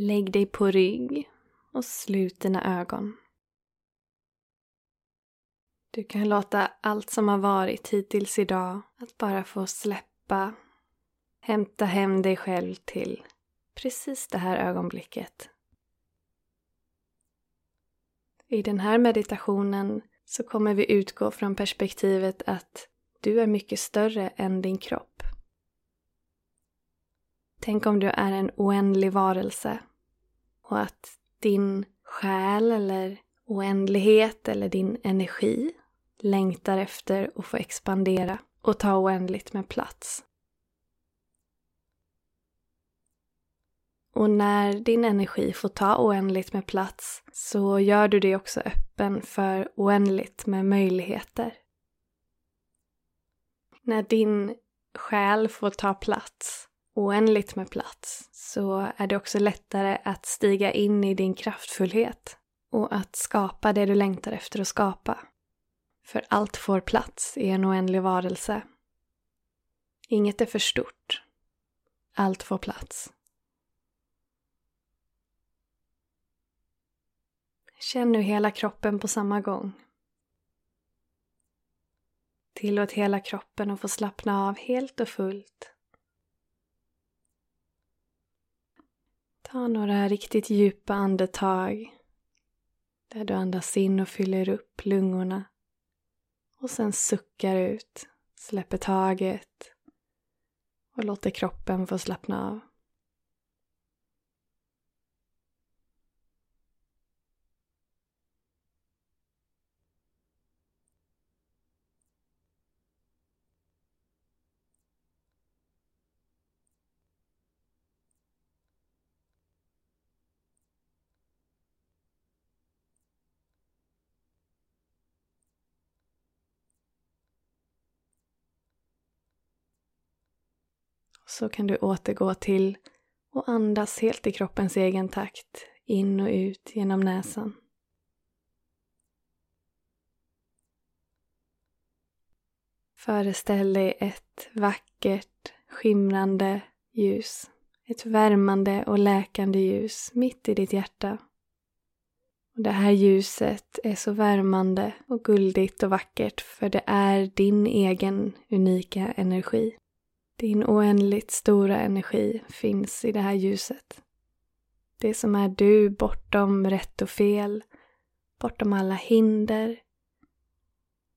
Lägg dig på rygg och slut dina ögon. Du kan låta allt som har varit hittills idag att bara få släppa. Hämta hem dig själv till precis det här ögonblicket. I den här meditationen så kommer vi utgå från perspektivet att du är mycket större än din kropp. Tänk om du är en oändlig varelse och att din själ eller oändlighet eller din energi längtar efter att få expandera och ta oändligt med plats. Och när din energi får ta oändligt med plats så gör du dig också öppen för oändligt med möjligheter. När din själ får ta plats, oändligt med plats, så är det också lättare att stiga in i din kraftfullhet och att skapa det du längtar efter att skapa. För allt får plats i en oändlig varelse. Inget är för stort. Allt får plats. Känn nu hela kroppen på samma gång. Tillåt hela kroppen att få slappna av helt och fullt. Ta några riktigt djupa andetag där du andas in och fyller upp lungorna och sen suckar ut, släpper taget och låter kroppen få slappna av. så kan du återgå till och andas helt i kroppens egen takt in och ut genom näsan. Föreställ dig ett vackert, skimrande ljus. Ett värmande och läkande ljus mitt i ditt hjärta. Och det här ljuset är så värmande och guldigt och vackert för det är din egen unika energi. Din oändligt stora energi finns i det här ljuset. Det som är du bortom rätt och fel, bortom alla hinder,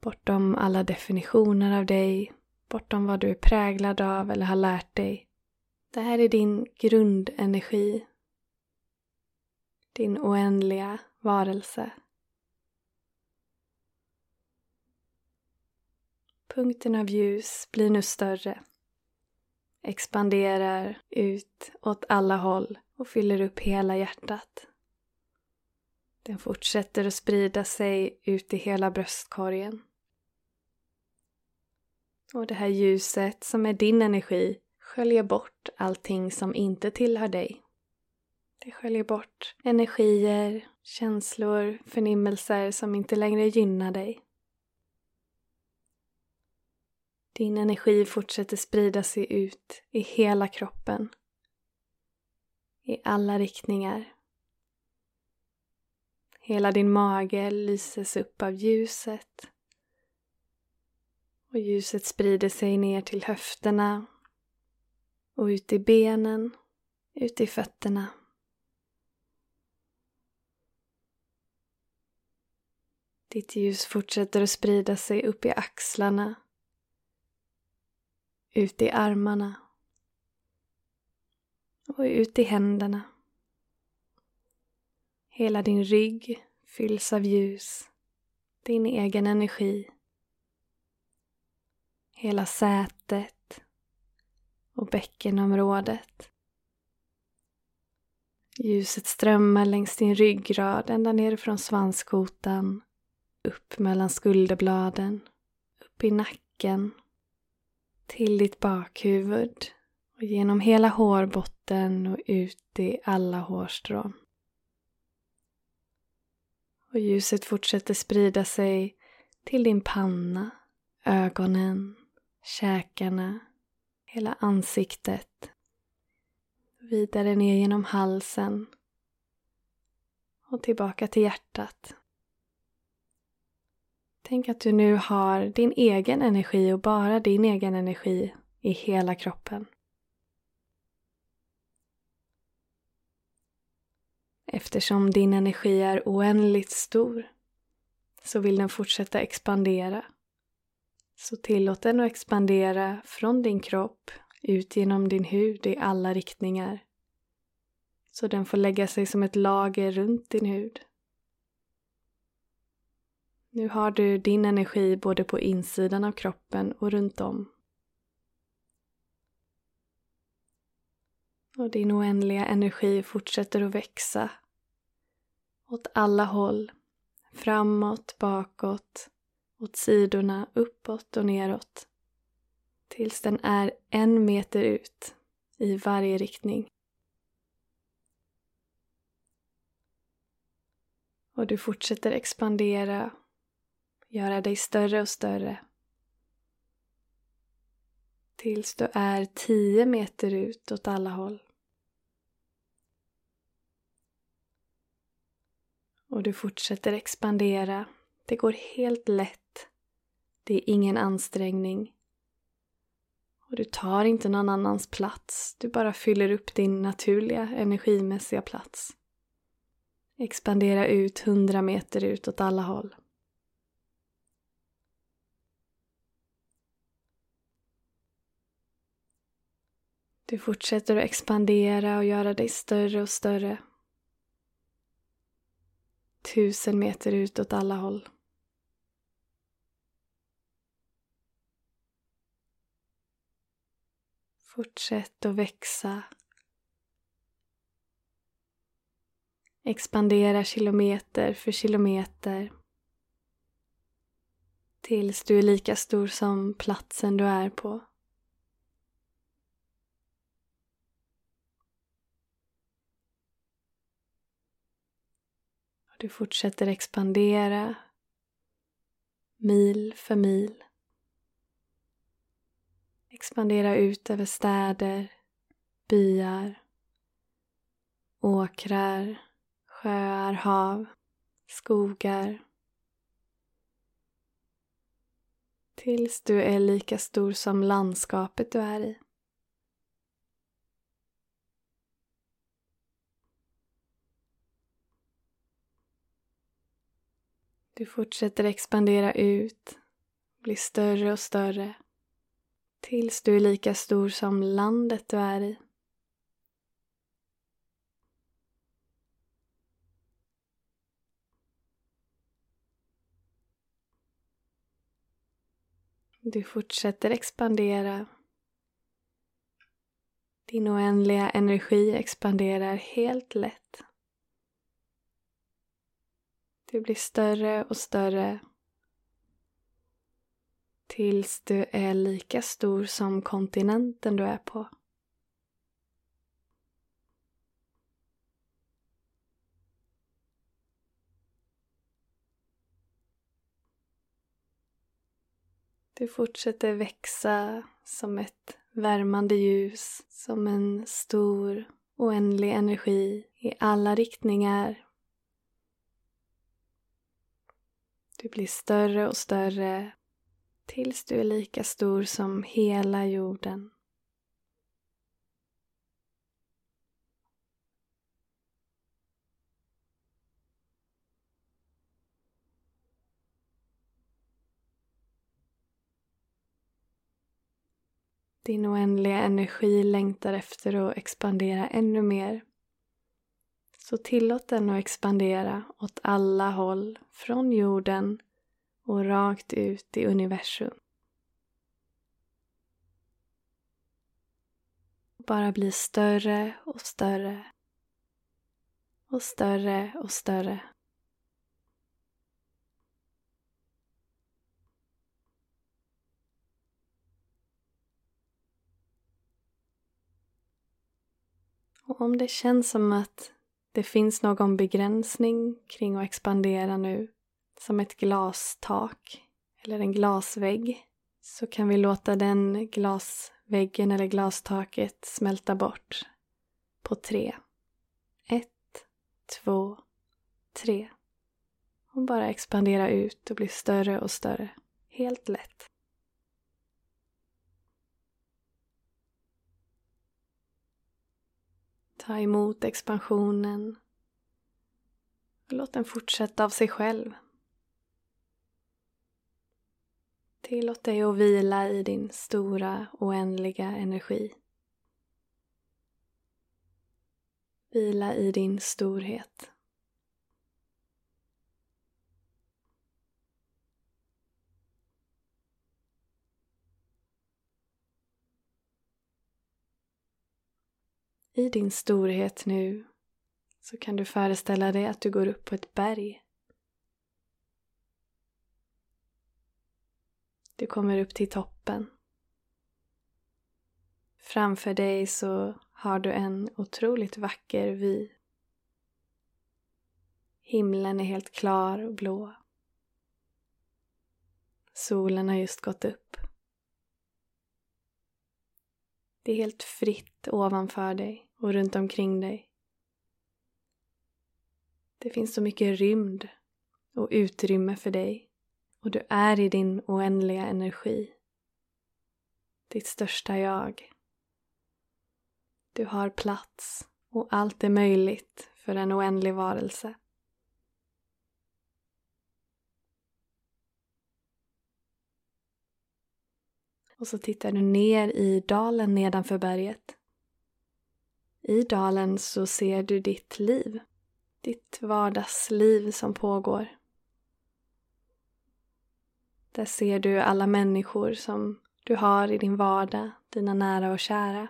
bortom alla definitioner av dig, bortom vad du är präglad av eller har lärt dig. Det här är din grundenergi. Din oändliga varelse. Punkten av ljus blir nu större expanderar ut åt alla håll och fyller upp hela hjärtat. Den fortsätter att sprida sig ut i hela bröstkorgen. Och det här ljuset som är din energi sköljer bort allting som inte tillhör dig. Det sköljer bort energier, känslor, förnimmelser som inte längre gynnar dig. Din energi fortsätter sprida sig ut i hela kroppen. I alla riktningar. Hela din mage lyses upp av ljuset. Och ljuset sprider sig ner till höfterna och ut i benen, ut i fötterna. Ditt ljus fortsätter att sprida sig upp i axlarna ut i armarna och ut i händerna. Hela din rygg fylls av ljus, din egen energi. Hela sätet och bäckenområdet. Ljuset strömmar längs din ryggrad ända ner från svanskotan, upp mellan skulderbladen, upp i nacken till ditt bakhuvud och genom hela hårbotten och ut i alla hårstrån. Och ljuset fortsätter sprida sig till din panna, ögonen, käkarna, hela ansiktet. vidare ner genom halsen och tillbaka till hjärtat. Tänk att du nu har din egen energi och bara din egen energi i hela kroppen. Eftersom din energi är oändligt stor så vill den fortsätta expandera. Så tillåt den att expandera från din kropp ut genom din hud i alla riktningar. Så den får lägga sig som ett lager runt din hud. Nu har du din energi både på insidan av kroppen och runt om. Och din oändliga energi fortsätter att växa åt alla håll. Framåt, bakåt, åt sidorna, uppåt och neråt. Tills den är en meter ut i varje riktning. Och du fortsätter expandera, göra dig större och större. Tills du är 10 meter ut åt alla håll. Och du fortsätter expandera. Det går helt lätt. Det är ingen ansträngning. Och du tar inte någon annans plats. Du bara fyller upp din naturliga energimässiga plats. Expandera ut hundra meter ut åt alla håll. Du fortsätter att expandera och göra dig större och större tusen meter ut åt alla håll. Fortsätt att växa. Expandera kilometer för kilometer tills du är lika stor som platsen du är på. Du fortsätter expandera mil för mil. Expandera ut över städer, byar, åkrar, sjöar, hav, skogar. Tills du är lika stor som landskapet du är i. Du fortsätter expandera ut, blir större och större tills du är lika stor som landet du är i. Du fortsätter expandera. Din oändliga energi expanderar helt lätt. Du blir större och större tills du är lika stor som kontinenten du är på. Du fortsätter växa som ett värmande ljus, som en stor oändlig energi i alla riktningar Du blir större och större tills du är lika stor som hela jorden. Din oändliga energi längtar efter att expandera ännu mer. Så tillåt den att expandera åt alla håll, från jorden och rakt ut i universum. Bara bli större och större och större och större. Och om det känns som att det finns någon begränsning kring att expandera nu, som ett glastak eller en glasvägg, så kan vi låta den glasväggen eller glastaket smälta bort på tre. Ett, två, tre. Och bara expandera ut och bli större och större. Helt lätt. Ta emot expansionen och låt den fortsätta av sig själv. Tillåt dig att vila i din stora, oändliga energi. Vila i din storhet. I din storhet nu så kan du föreställa dig att du går upp på ett berg. Du kommer upp till toppen. Framför dig så har du en otroligt vacker vy. Himlen är helt klar och blå. Solen har just gått upp. Det är helt fritt ovanför dig och runt omkring dig. Det finns så mycket rymd och utrymme för dig och du är i din oändliga energi. Ditt största jag. Du har plats och allt är möjligt för en oändlig varelse. Och så tittar du ner i dalen nedanför berget. I dalen så ser du ditt liv. Ditt vardagsliv som pågår. Där ser du alla människor som du har i din vardag, dina nära och kära.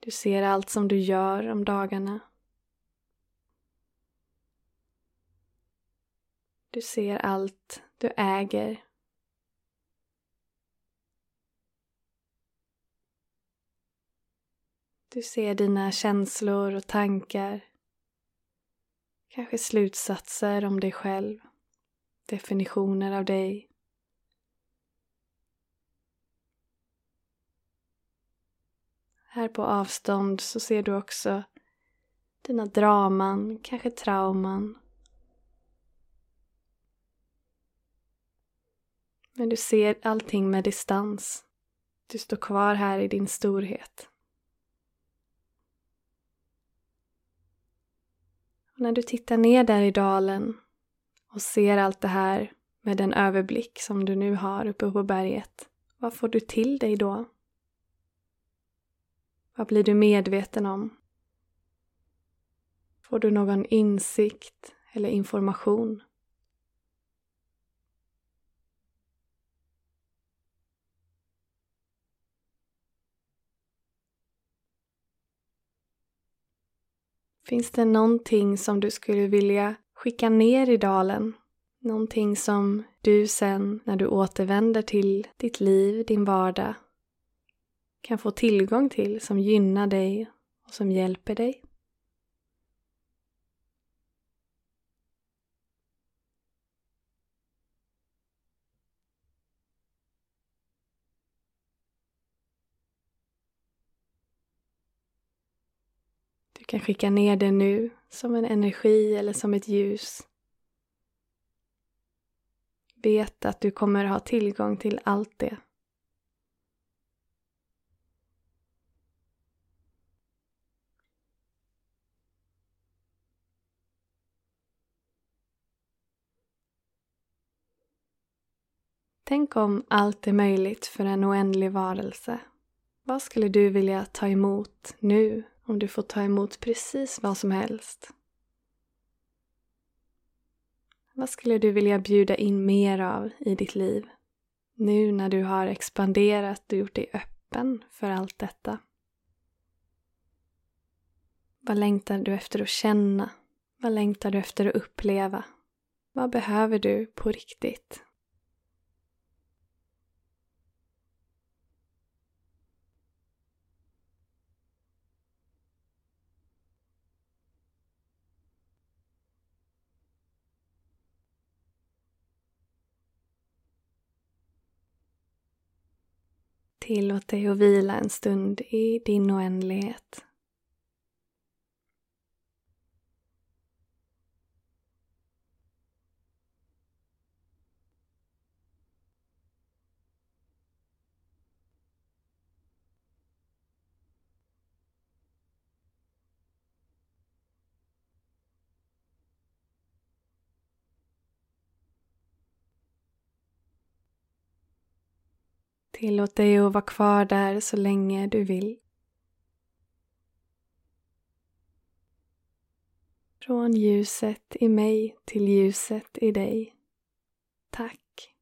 Du ser allt som du gör om dagarna. Du ser allt du äger Du ser dina känslor och tankar. Kanske slutsatser om dig själv. Definitioner av dig. Här på avstånd så ser du också dina draman, kanske trauman. Men du ser allting med distans. Du står kvar här i din storhet. När du tittar ner där i dalen och ser allt det här med den överblick som du nu har uppe på berget, vad får du till dig då? Vad blir du medveten om? Får du någon insikt eller information? Finns det någonting som du skulle vilja skicka ner i dalen? Någonting som du sen när du återvänder till ditt liv, din vardag kan få tillgång till som gynnar dig och som hjälper dig? Kan skicka ner det nu som en energi eller som ett ljus. Vet att du kommer ha tillgång till allt det. Tänk om allt är möjligt för en oändlig varelse. Vad skulle du vilja ta emot nu om du får ta emot precis vad som helst. Vad skulle du vilja bjuda in mer av i ditt liv? Nu när du har expanderat och gjort dig öppen för allt detta. Vad längtar du efter att känna? Vad längtar du efter att uppleva? Vad behöver du på riktigt? Tillåt dig att vila en stund i din oändlighet. Tillåt dig att vara kvar där så länge du vill. Från ljuset i mig till ljuset i dig. Tack.